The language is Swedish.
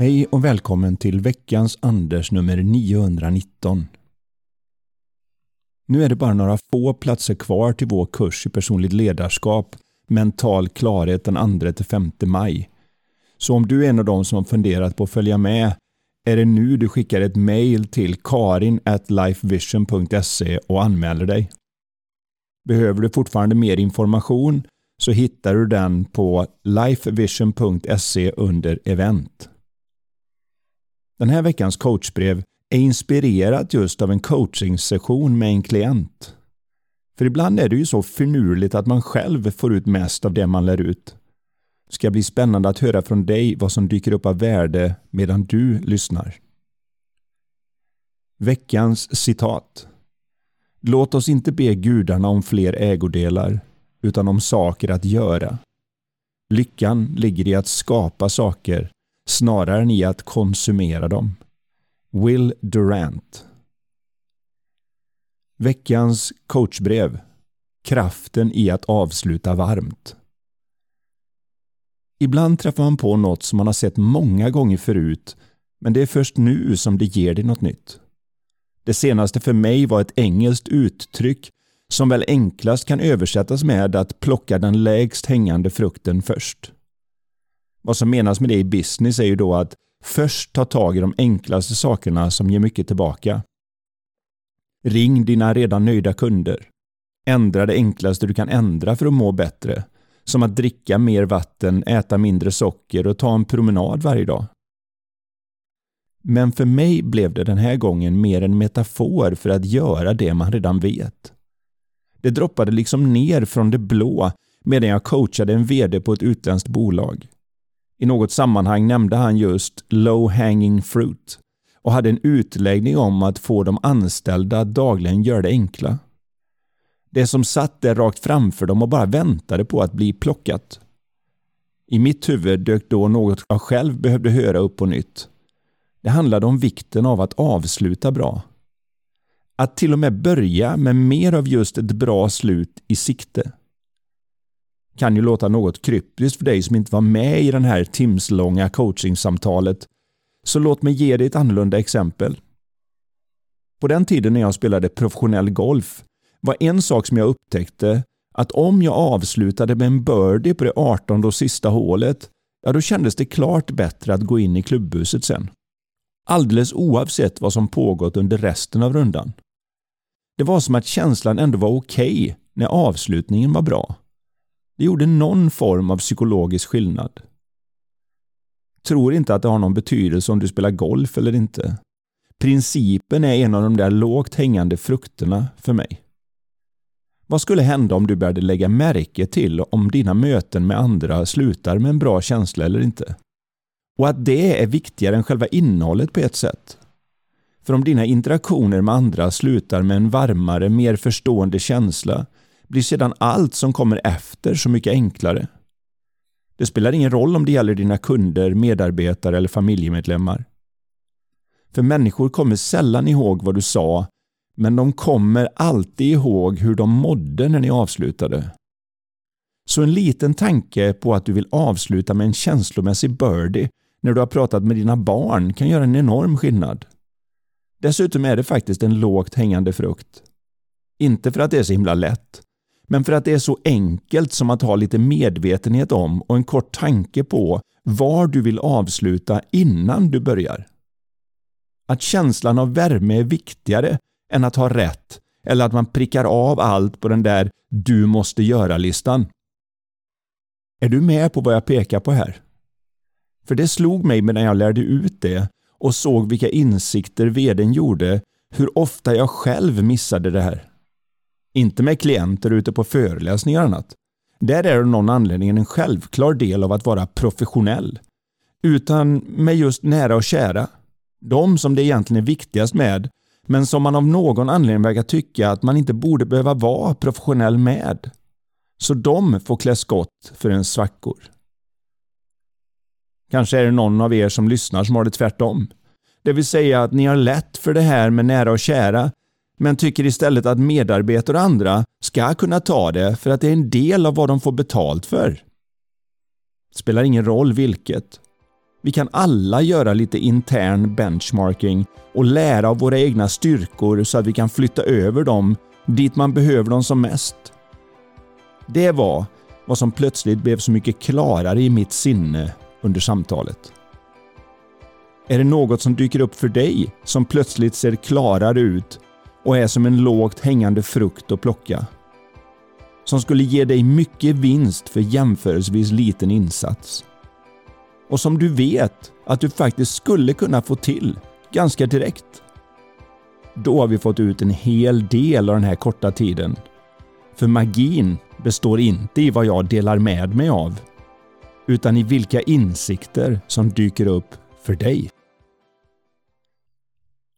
Hej och välkommen till veckans Anders nummer 919. Nu är det bara några få platser kvar till vår kurs i personligt ledarskap, mental klarhet den 2-5 maj. Så om du är en av dem som har funderat på att följa med är det nu du skickar ett mail till karin.lifevision.se och anmäler dig. Behöver du fortfarande mer information så hittar du den på lifevision.se under event. Den här veckans coachbrev är inspirerat just av en coachingsession med en klient. För ibland är det ju så finurligt att man själv får ut mest av det man lär ut. Det ska bli spännande att höra från dig vad som dyker upp av värde medan du lyssnar. Veckans citat. Låt oss inte be gudarna om fler ägodelar, utan om saker att göra. Lyckan ligger i att skapa saker snarare än i att konsumera dem. Will Durant Veckans coachbrev Kraften i att avsluta varmt. Ibland träffar man på något som man har sett många gånger förut, men det är först nu som det ger dig något nytt. Det senaste för mig var ett engelskt uttryck som väl enklast kan översättas med att plocka den lägst hängande frukten först. Vad som menas med det i business är ju då att först ta tag i de enklaste sakerna som ger mycket tillbaka. Ring dina redan nöjda kunder. Ändra det enklaste du kan ändra för att må bättre. Som att dricka mer vatten, äta mindre socker och ta en promenad varje dag. Men för mig blev det den här gången mer en metafor för att göra det man redan vet. Det droppade liksom ner från det blå medan jag coachade en VD på ett utländskt bolag. I något sammanhang nämnde han just low hanging fruit och hade en utläggning om att få de anställda att dagligen göra det enkla. Det som satt där rakt framför dem och bara väntade på att bli plockat. I mitt huvud dök då något jag själv behövde höra upp på nytt. Det handlade om vikten av att avsluta bra. Att till och med börja med mer av just ett bra slut i sikte kan ju låta något kryptiskt för dig som inte var med i den här timslånga coachingsamtalet. Så låt mig ge dig ett annorlunda exempel. På den tiden när jag spelade professionell golf var en sak som jag upptäckte att om jag avslutade med en birdie på det 18 och sista hålet, ja då kändes det klart bättre att gå in i klubbhuset sen. Alldeles oavsett vad som pågått under resten av rundan. Det var som att känslan ändå var okej okay när avslutningen var bra. Det gjorde någon form av psykologisk skillnad. Tror inte att det har någon betydelse om du spelar golf eller inte. Principen är en av de där lågt hängande frukterna för mig. Vad skulle hända om du började lägga märke till om dina möten med andra slutar med en bra känsla eller inte? Och att det är viktigare än själva innehållet på ett sätt. För om dina interaktioner med andra slutar med en varmare, mer förstående känsla blir sedan allt som kommer efter så mycket enklare. Det spelar ingen roll om det gäller dina kunder, medarbetare eller familjemedlemmar. För människor kommer sällan ihåg vad du sa, men de kommer alltid ihåg hur de mådde när ni avslutade. Så en liten tanke på att du vill avsluta med en känslomässig birdie när du har pratat med dina barn kan göra en enorm skillnad. Dessutom är det faktiskt en lågt hängande frukt. Inte för att det är så himla lätt, men för att det är så enkelt som att ha lite medvetenhet om och en kort tanke på var du vill avsluta innan du börjar. Att känslan av värme är viktigare än att ha rätt eller att man prickar av allt på den där du måste göra-listan. Är du med på vad jag pekar på här? För det slog mig medan jag lärde ut det och såg vilka insikter veden gjorde, hur ofta jag själv missade det här. Inte med klienter ute på föreläsningar och annat. Där är det av någon anledning en självklar del av att vara professionell. Utan med just nära och kära. De som det egentligen är viktigast med, men som man av någon anledning verkar tycka att man inte borde behöva vara professionell med. Så de får klä skott för en svackor. Kanske är det någon av er som lyssnar som har det tvärtom. Det vill säga att ni har lätt för det här med nära och kära, men tycker istället att medarbetare och andra ska kunna ta det för att det är en del av vad de får betalt för. Spelar ingen roll vilket. Vi kan alla göra lite intern benchmarking och lära av våra egna styrkor så att vi kan flytta över dem dit man behöver dem som mest. Det var vad som plötsligt blev så mycket klarare i mitt sinne under samtalet. Är det något som dyker upp för dig som plötsligt ser klarare ut och är som en lågt hängande frukt att plocka? Som skulle ge dig mycket vinst för jämförelsevis liten insats? Och som du vet att du faktiskt skulle kunna få till ganska direkt? Då har vi fått ut en hel del av den här korta tiden. För magin består inte i vad jag delar med mig av, utan i vilka insikter som dyker upp för dig.